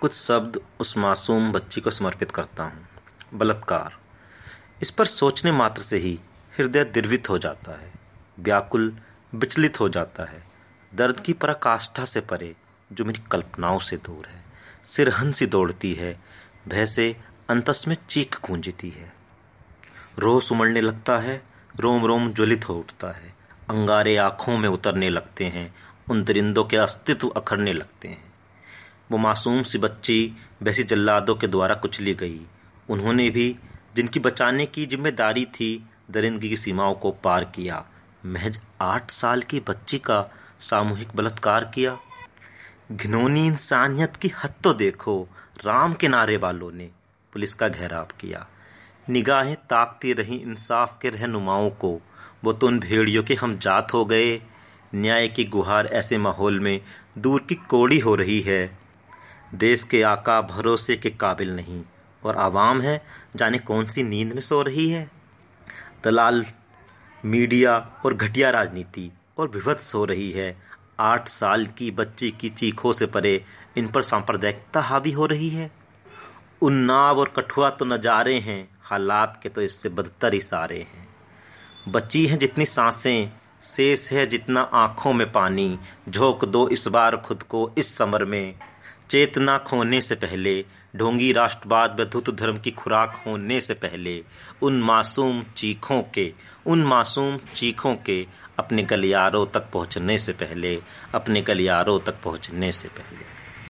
कुछ शब्द उस मासूम बच्ची को समर्पित करता हूँ। बलात्कार। इस पर सोचने मात्र से ही हृदय द्रवित हो जाता है, व्याकुल, विचलित हो जाता है। दर्द की पराकाष्ठा से परे, जो मेरी कल्पनाओं से दूर है सिर हँसी दौड़ती है, भय से अंतस में चीख गूंजती है। रोह उमड़ने लगता है, रोम रोम ज्वलित हो उठता है। अंगारे आँखों में उतरने लगते हैं, उन दरिंदों के अस्तित्व अखड़ने लगते हैं। वो मासूम सी बच्ची वैसी जल्लादों के द्वारा कुचली गई। उन्होंने भी, जिनकी बचाने की ज़िम्मेदारी थी, दरिंदगी की सीमाओं को पार किया। महज आठ साल की बच्ची का सामूहिक बलात्कार किया। घिनौनी इंसानियत की हद तो देखो, राम के नारे वालों ने पुलिस का घेराव किया। निगाहें ताकती रही इंसाफ के रहनुमाओं को। वो तो उन भेड़ियों के हम जात हो गए। न्याय की गुहार ऐसे माहौल में दूर की कोड़ी हो रही है। देश के आका भरोसे के काबिल नहीं। और आवाम है, जाने कौन सी नींद में सो रही है? दलाल, मीडिया और घटिया राजनीति और विभत्स हो रही है। आठ साल की बच्ची की चीखों से परे इन पर सांप्रदायिकता हावी हो रही है। उन्नाव और कठुआ तो नजारे हैं, हालात के तो इससे बदतर इशारे हैं। बची हैं जितनी साँसें, शेष है जितना आँखों में पानी। झोंक दो इस बार खुद को इस समर में। चेतना खोने से पहले, ढोंगी राष्ट्रवाद व धर्म की खुराक होने से पहले, उन मासूम चीखों के, उन मासूम चीखों के अपने गलियारों तक पहुँचने से पहले, अपने गलियारों तक पहुँचने से पहले।